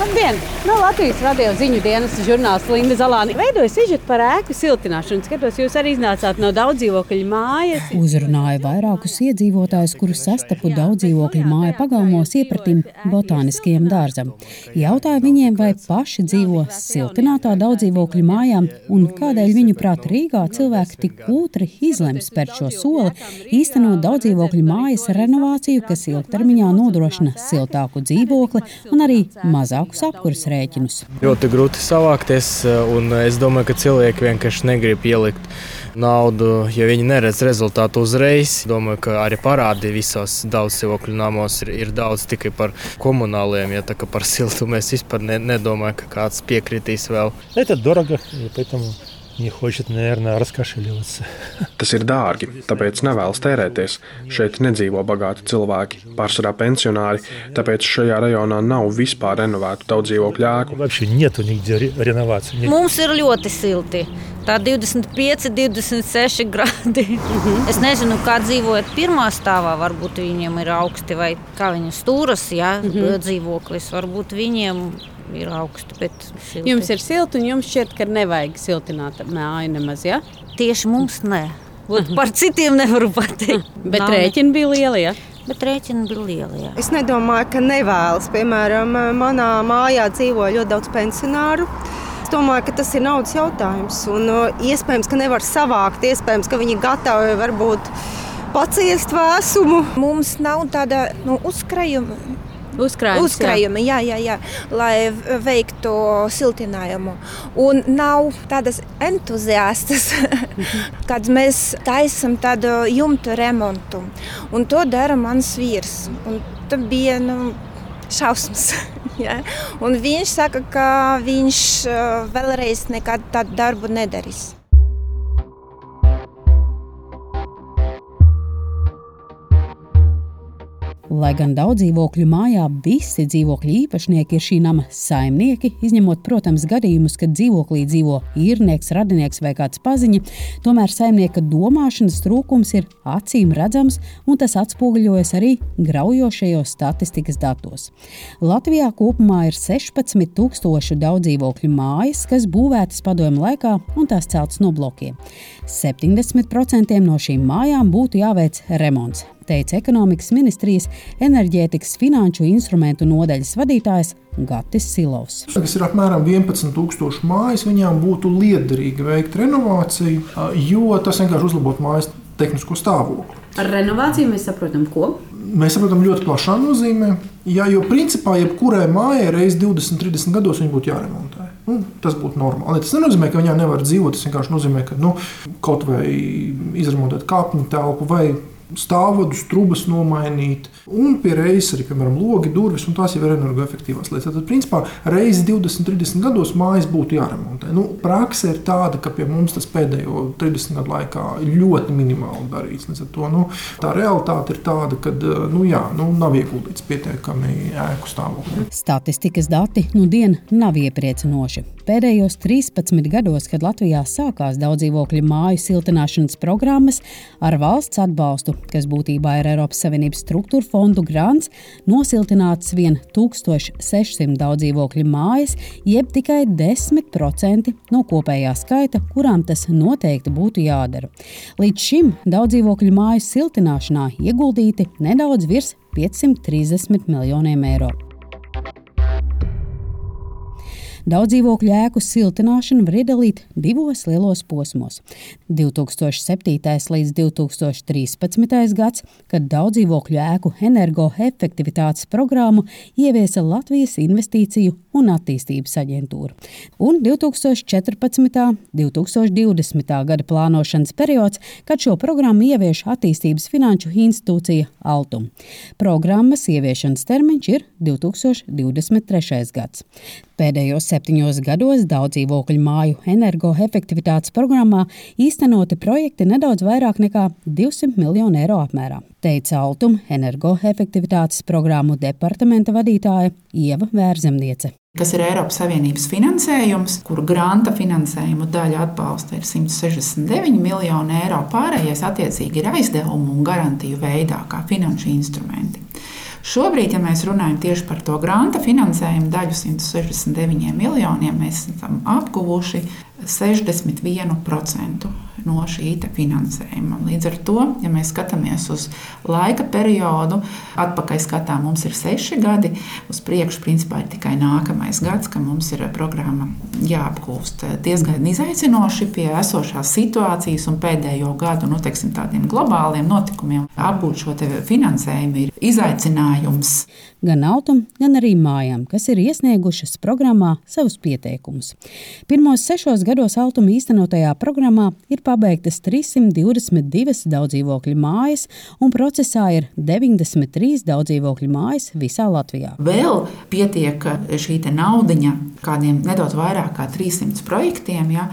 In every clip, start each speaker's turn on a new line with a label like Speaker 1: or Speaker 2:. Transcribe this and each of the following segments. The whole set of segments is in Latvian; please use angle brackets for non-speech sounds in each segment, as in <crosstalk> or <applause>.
Speaker 1: Labdien! No Latvijas radio ziņu dienas žurnālists Linda Zalāni veidoja sižetu par ēku siltināšanu. Skatos, jūs arī iznācāt no daudzdzīvokļu mājas.
Speaker 2: Uzrunāja vairākus iedzīvotājus, kurus sastapu daudzdzīvokļu māju pagalmos iepratim botāniskajam dārzam. Jautāju viņiem, vai paši dzīvo siltinātā daudzdzīvokļu mājām un kādēļ viņu prāt Rīgā cilvēki tik kūtri izlems spērt šo soli, īstenot daudzdzīvokļu mājas renovāciju, kas ilgtermiņā nodrošina siltāku dzīvokli un arī mazākus apkurss rēķinus.
Speaker 3: Ļoti grūti savākties, un es domāju, ka cilvēki vienkārši negrib ielikt naudu, ja viņi neredz rezultātu uzreiz. Domāju, ka arī parādi visos daudzdzīvokļu namos ir, ir daudz tikai par komunāliem, ja tā kā par siltumu es vispār ne, nedomāju, ka kāds piekritīs vēl.
Speaker 4: Это дорого, и поэтому не хочет, наверное, раскошеливаться.
Speaker 5: Tas ir dārgi, tāpēc nevēlas tērēties. Šeit nedzīvo bagāti cilvēki, pārsvarā pensionāri, tāpēc šajā rajonā nav vispār renovētu daudz dzīvokļu ēku.
Speaker 4: Вообще нету нигде ре- реновации. Ни-
Speaker 6: Mums ir ļoti silti. Tā 25, 26 grādi. Es nezinu, kā dzīvojat pirmā stāvā. Varbūt viņiem ir augsti vai kā viņu stūras, ja dzīvoklis. Varbūt viņiem ir augsti.
Speaker 1: Jums ir silti, un jums šķiet, ka nevajag siltināt māju nemaz. Ja?
Speaker 6: tieši mums nē. Ot, <laughs> Par citiem nevaru pateikt.
Speaker 1: Bet rēķini bija lieli. Ja?
Speaker 6: Bet rēķini bija lieli. Jā.
Speaker 7: Es nedomāju, ka nevēlas. Piemēram, manā mājā dzīvo ļoti daudz pensionāru. Es domāju, ka tas ir naudas jautājums. Un, iespējams, ka nevar savākt, iespējams, ka viņi ir gatavi varbūt paciest vēsumu.
Speaker 8: Mums nav tāda nu, uzkrājuma,
Speaker 1: Uzkrājums,
Speaker 8: uzkrājuma jā, jā, jā, lai veiktu siltinājumu. Un nav tādas entuziastas, <laughs> kad mēs taisām tādu jumtu remontu. Un to dara mans vīrs. Un tas bija nu, šausmas. <laughs> jā. Un viņš saka, ka viņš uh, vēlreiz nekad tādu darbu nedarīs.
Speaker 2: Lai gan daudz dzīvokļu mājā visi dzīvokļu īpašnieki ir šī nama saimnieki, izņemot, protams, gadījumus, kad dzīvoklī dzīvo īrnieks, radinieks vai kāds paziņa, tomēr saimnieka domāšanas trūkums ir acīm redzams, un tas atspoguļojas arī graujošajos statistikas datos. Latvijā kopumā ir 16,000 daudz dzīvokļu mājas, kas būvētas padomju laikā un tās celtas no blokiem. 70% no šīm mājām būtu jāveic remonts teica ekonomikas ministrijas enerģētikas finanšu instrumentu nodaļas vadītājs Gatis Silovs.
Speaker 9: kas ir apmēram 11,000 mājas, viņām būtu liederīgi veikt renovāciju, jo tas vienkārši uzlabotu mājas tehnisko stāvokli.
Speaker 1: Ar renovāciju mēs saprotam, ko.
Speaker 9: Mēs saprotam ļoti plašā nozīmē, ja, jo principā jebkurai mājai reizes 20, 30 gados viņa būtu jāremontē. Nu, tas būtu normāli. Tas nenozīmē, ka viņā nevar dzīvot. Tas vienkārši nozīmē, ka nu, kaut vai izremontēt kāpņu telpu vai stāvvadus, trubas nomainīt, un pie reizes arī, piemēram, logi, durvis, un tās jau ir energoefektīvās lietas. Tad, principā, reizes 20, 30 gados mājas būtu jāremontē. Nu, praksa ir tāda, ka pie mums tas pēdējo 30 gadu laikā ļoti minimāli darīts. To nu, tā realitāte ir tāda, ka nu, jā, nu, nav ieguldīts pietiekami ēku stāvoklī.
Speaker 2: Statistikas dati nu dien nav iepriecinoši. Pēdējos 13 gados, kad Latvijā sākās daudz dzīvokļu māju siltināšanas programmas ar valsts atbalstu, kas būtībā ir Eiropas Savienības struktūra fondu grants, nosiltināts vien 1600 daudz dzīvokļu mājas, jeb tikai 10% no kopējā skaita, kurām tas noteikti būtu jādara. Līdz šim daudz dzīvokļu māju siltināšanā ieguldīti nedaudz virs 530 miljoniem eiro. Daudz dzīvokļu ēku siltināšanu var iedalīt divos lielos posmos. 2007. līdz 2013. gads, kad daudz dzīvokļu ēku energoefektivitātes programmu ieviesa Latvijas Investīciju un attīstības aģentūra, un 2014. un 2020. gada plānošanas periods, kad šo programmu ievieš attīstības finanšu institūcija Altum. Programmas ieviešanas termiņš ir 2023. gads. Pēdējos septiņos gados daudz dzīvokļu māju energoefektivitātes programmā īstenoti projekti nedaudz vairāk nekā 200 miljonu eiro apmērā, teica Altuma energoefektivitātes programmu departamenta vadītāja Ieva Vērzemniece.
Speaker 10: kas ir Eiropas Savienības finansējums, kur granta finansējumu daļa atbalsta ir 169 miljoni eiro. Pārējais attiecīgi ir aizdevumu un garantiju veidā, kā finanšu instrumenti. Šobrīd, ja mēs runājam tieši par to grāmatu finansējumu daļu 169 miljoniem, mēs esam apguvuši 61% no šī finansējuma. Līdz ar to, ja mēs skatāmies uz laika periodu, atpakaļ skatā mums ir seši gadi, uz priekšu principā ir tikai nākamais gads, ka mums ir programma jāapgūst. Diezgan izaicinoši pie esošās situācijas un pēdējo gadu nu, teiksim, tādiem globāliem notikumiem apgūt šo finansējumu ir izaicinājums.
Speaker 2: Gan autom, gan arī mājām, kas ir iesniegušas programmā savus pieteikumus. Pirmos sešos gados automa īstenotajā programmā ir pabeigtas 322 daudzdzīvokļu mājas, un procesā ir 93 daudzdzīvokļu mājas visā Latvijā.
Speaker 10: Vēl pietiek šī naudiņa kādiem nedaudz vairāk kā 300 projektiem. Ja,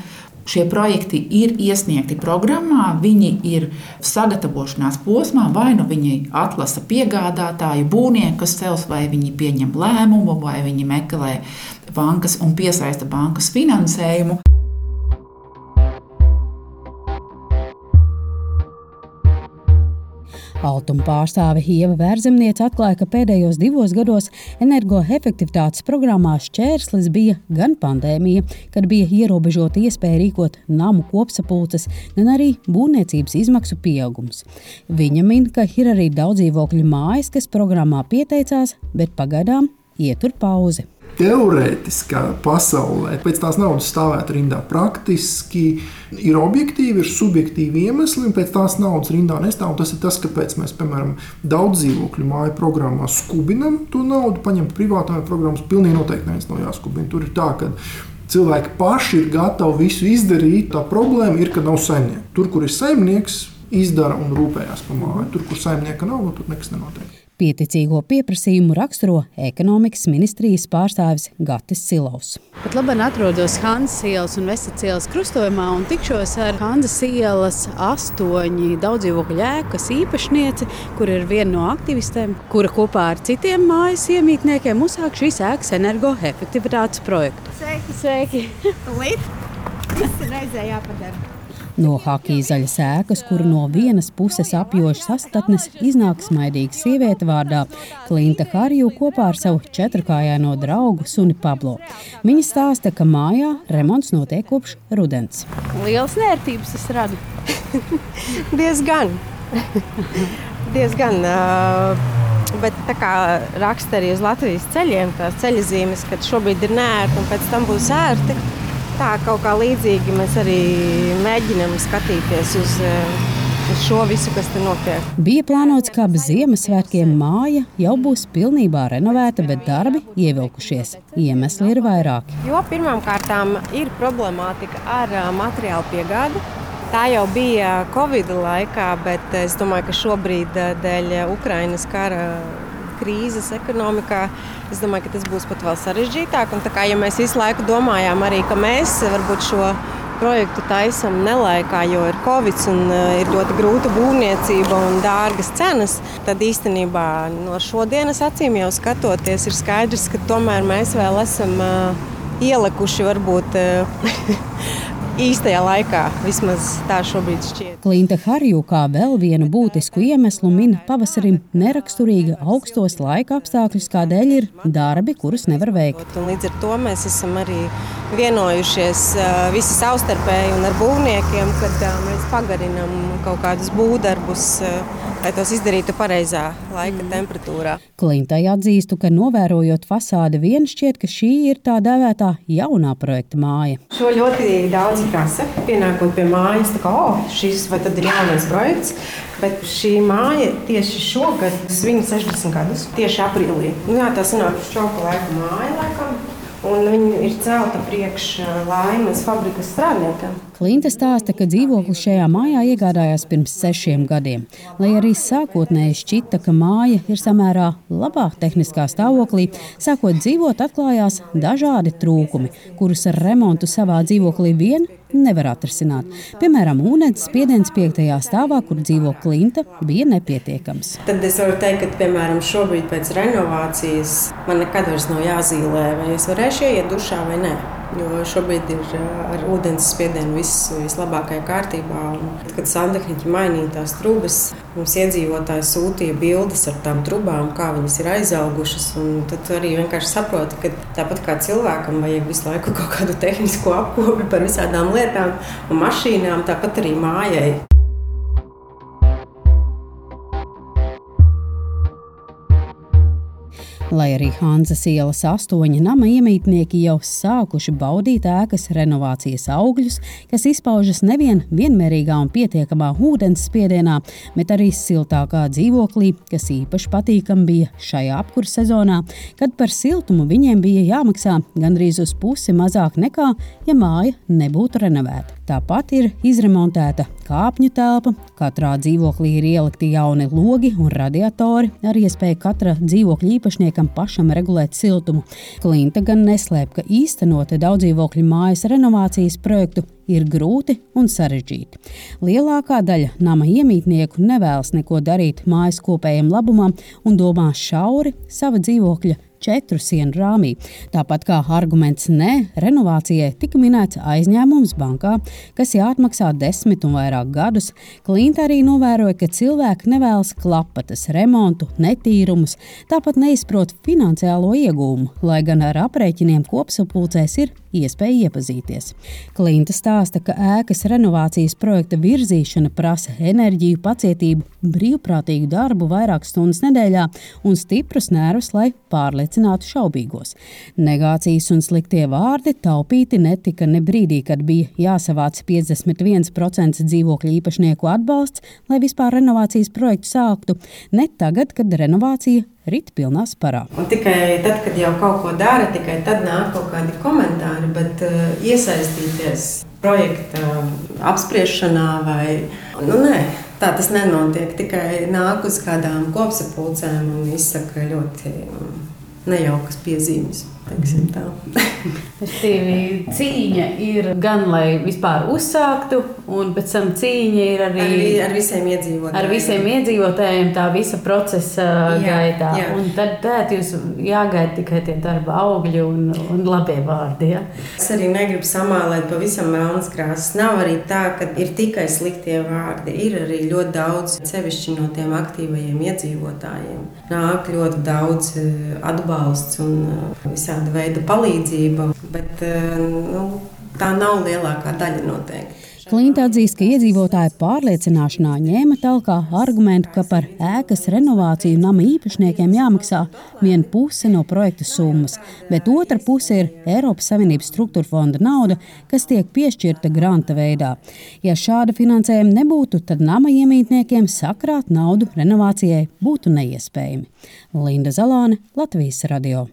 Speaker 10: Šie projekti ir iesniegti programmā, viņi ir sagatavošanās posmā, vai nu viņi atlasa piegādātāju, būvnieku, kas cels, vai viņi pieņem lēmumu, vai viņi meklē bankas un piesaista bankas finansējumu.
Speaker 2: Altuma pārstāve Ieva Vērzemniece atklāja, ka pēdējos divos gados energoefektivitātes programmā šķērslis bija gan pandēmija, kad bija ierobežota iespēja rīkot namu kopsapulces, gan arī būvniecības izmaksu pieaugums. Viņa min, ka ir arī daudz dzīvokļu mājas, kas programmā pieteicās, bet pagaidām ietur pauzi
Speaker 9: teorētiskā pasaulē pēc tās naudas stāvēt rindā. Praktiski ir objektīvi, ir subjektīvi iemesli, un pēc tās naudas rindā nestāv. Tas ir tas, kāpēc mēs, piemēram, daudz dzīvokļu māju programmā skubinam to naudu, paņemt privātā programmas. Pilnīgi noteikti neviens nav jāskubina. Tur ir tā, ka cilvēki paši ir gatavi visu izdarīt. Tā problēma ir, ka nav saimnieka. Tur, kur ir saimnieks, izdara un rūpējas par māju. Tur, kur saimnieka nav, tur nekas nenotiek.
Speaker 2: Pieticīgo pieprasījumu raksturo ekonomikas ministrijas pārstāvis Gatis Silovs.
Speaker 1: Pat labi atrodos Hanzas ielas un Vestas ielas krustojumā un tikšos ar Hanzas ielas astoņi daudzdzīvokļu ēkas īpašnieci, kur ir viena no aktivistēm, kura kopā ar citiem mājas iemītniekiem uzsāk šīs ēkas energoefektivitātes projektu.
Speaker 7: Sveiki! Sveiki. Līdz! Ir reizē jāpadara.
Speaker 2: No hokeja zaļas ēkas, kuru no vienas puses apjož sastatnes, iznāk smaidīga sieviete vārdā Klinta Harju kopā ar savu četrkājaino draugu Suni Pablo. Viņa stāsta, ka mājā remonts notiek kopš rudens.
Speaker 1: Lielas nērtības tas rada. <laughs>
Speaker 7: Diezgan. Diezgan. Uh, bet tā kā raksta arī uz Latvijas ceļiem, tās ceļa zīmes, ka šobrīd ir nērti un pēc tam būs ērti. Tā kaut kā līdzīgi mēs arī mēģinām skatīties uz, eh, uz šo visu, kas tur notiek.
Speaker 2: Bija plānots, ka ap Ziemassvētkiem māja jau būs pilnībā renovēta, bet darbi ievilkušies. Iemesli ir vairāki.
Speaker 7: Jo pirmkārt ir problemātika ar eh, materiālu piegādi. Tā jau bija Covid laikā, bet es domāju, ka šobrīd eh, dēļ Ukrainas kara krīzes ekonomikā, es domāju, ka tas būs pat vēl sarežģītāk. Un, kā, ja mēs visu laiku domājām arī, ka mēs varbūt šo projektu taisām nelaikā, jo ir covid un uh, ir ļoti grūta būvniecība un dārgas cenas, tad īstenībā no šodienas acīm jau skatoties, ir skaidrs, ka tomēr mēs vēl esam uh, ielikuši varbūt. <laughs> Īstajā laikā. Vismaz tā šobrīd šķiet.
Speaker 2: Klinta Harju kā vēl vienu būtisku iemeslu min pavasarim neraksturīga augstos laika apstākļus, kādēļ ir darbi, kurus nevar veikt.
Speaker 7: Un līdz ar to mēs esam arī vienojušies visi savstarpēji un ar būvniekiem, kad mēs pagarinām kaut kādus būvdarbus lai tos izdarītu pareizā laika mm. temperatūrā.
Speaker 2: Klintai atzīstu, ka novērojot fasādi, vien šķiet, ka šī ir tā dēvētā jaunā projekta māja.
Speaker 7: Šo ļoti daudz prasa. Pienākot pie mājas, tā kā oh, šis ir jaunais projekts. Bet šī māja tieši šogad svin 60 gadus, tieši aprīlī. Nu, jā, tā sanāk šoka laika māja laikam. Un viņa ir celta priekš laimes fabrikas strādniekiem.
Speaker 2: Klinta stāsta, ka dzīvokli šajā mājā iegādājās pirms sešiem gadiem. Lai arī sākotnēji šķita, ka māja ir samērā labā tehniskā stāvoklī, sākot dzīvot, atklājās dažādi trūkumi, kurus ar remontu savā dzīvoklī vien nevar atrisināt. Piemēram, ūdens spiediens piektajā stāvā, kur dzīvo klinta, bija nepietiekams.
Speaker 7: Tad es varu teikt, ka piemēram šobrīd pēc renovācijas man nekad vairs nav jāzīmē, vai es varēšu iet dušā vai nē. Jo šobrīd ir ar ūdens spiedienu viss vislabākajā kārtībā. Un, kad santehniķi mainīja tās trubas, mums iedzīvotāji sūtīja bildes ar tām trubām, kā viņas ir aizaugušas. Tad arī vienkārši saproti, ka tāpat kā cilvēkam vajag visu laiku <laughs> kaut kādu tehnisko apkopi par visādām lietām un mašīnām, tāpat arī mājai.
Speaker 2: Lai arī Hanzas ielas astoņi nama iemītnieki jau sākuši baudīt ēkas renovācijas augļus, kas izpaužas nevien vienmērīgā un pietiekamā ūdens spiedienā, bet arī siltākā dzīvoklī, kas īpaši patīkami bija šajā apkurss sezonā, kad par siltumu viņiem bija jāmaksā gandrīz uz pusi mazāk nekā, ja māja nebūtu renovēta. Tāpat ir izremontēta kāpņu telpa, katrā dzīvoklī ir ielikti jauni logi un radiatori ar iespēju katra dzīvokļa īpašniekam pašam regulēt siltumu. Klinta gan neslēp, ka īstenot daudzdzīvokļu mājas renovācijas projektu ir grūti un sarežģīti. Lielākā daļa nama iemītnieku nevēlas neko darīt mājas kopējiem labumam un domā šauri sava dzīvokļa četru sienu rāmī. Tāpat kā arguments nē, renovācijai tika minēts aizņēmums bankā, kas jāatmaksā desmit un vairāk gadus. Klinta arī novēroja, ka cilvēki nevēlas klapatas, remontu, netīrumus, tāpat neizprot finansiālo iegūmu, lai gan ar aprēķiniem kopsapulcēs ir iespēja iepazīties. Klinta stāsta, ka ēkas renovācijas projekta virzīšana prasa enerģiju, pacietību, brīvprātīgu darbu vairākas stundas nedēļā un stiprus nervus, lai pārliecinātu šaubīgos. Negācijas un sliktie vārdi taupīti netika ne brīdī, kad bija jāsavāc 51% dzīvokļu īpašnieku atbalsts, lai vispār renovācijas projektu sāktu, ne tagad, kad renovācija rit pilnā sparā.
Speaker 7: Un tikai tad, kad jau kaut ko dara, tikai tad nāk kaut kādi komentāri, bet uh, iesaistīties projekta apspriešanā vai nu, nē. Tā tas nenotiek. Tikai nāk uz kādām kopsapulcēm un izsaka ļoti nejaukas piezīmes. <laughs>
Speaker 1: cīņa ir gan, lai vispār uzsāktu, un pēc tam cīņa ir arī
Speaker 7: ar, ar visiem iedzīvotājiem.
Speaker 1: Ar visiem iedzīvotājiem tā visa procesa jā, gaitā. Jā. Un tad tēt jūs jāgaida tikai tie darba augļi un, un labie vārdi. Ja?
Speaker 7: Es arī negribu samālēt pavisam melnas krāsas. Nav arī tā, ka ir tikai sliktie vārdi. Ir arī ļoti daudz, sevišķi no tiem aktīvajiem iedzīvotājiem. Nāk ļoti daudz eh, atbalsts un eh, visā visāda veida palīdzība, bet eh, nu, tā nav lielākā daļa noteikti.
Speaker 2: Klinta atzīst, ka iedzīvotāju pārliecināšanā ņēma talkā argumentu, ka par ēkas renovāciju nama īpašniekiem jāmaksā viena puse no projekta summas, bet otra puse ir Eiropas Savienības struktūra fonda nauda, kas tiek piešķirta granta veidā. Ja šāda finansējuma nebūtu, tad nama iemītniekiem sakrāt naudu renovācijai būtu neiespējami. Linda Zalāne, Latvijas radio.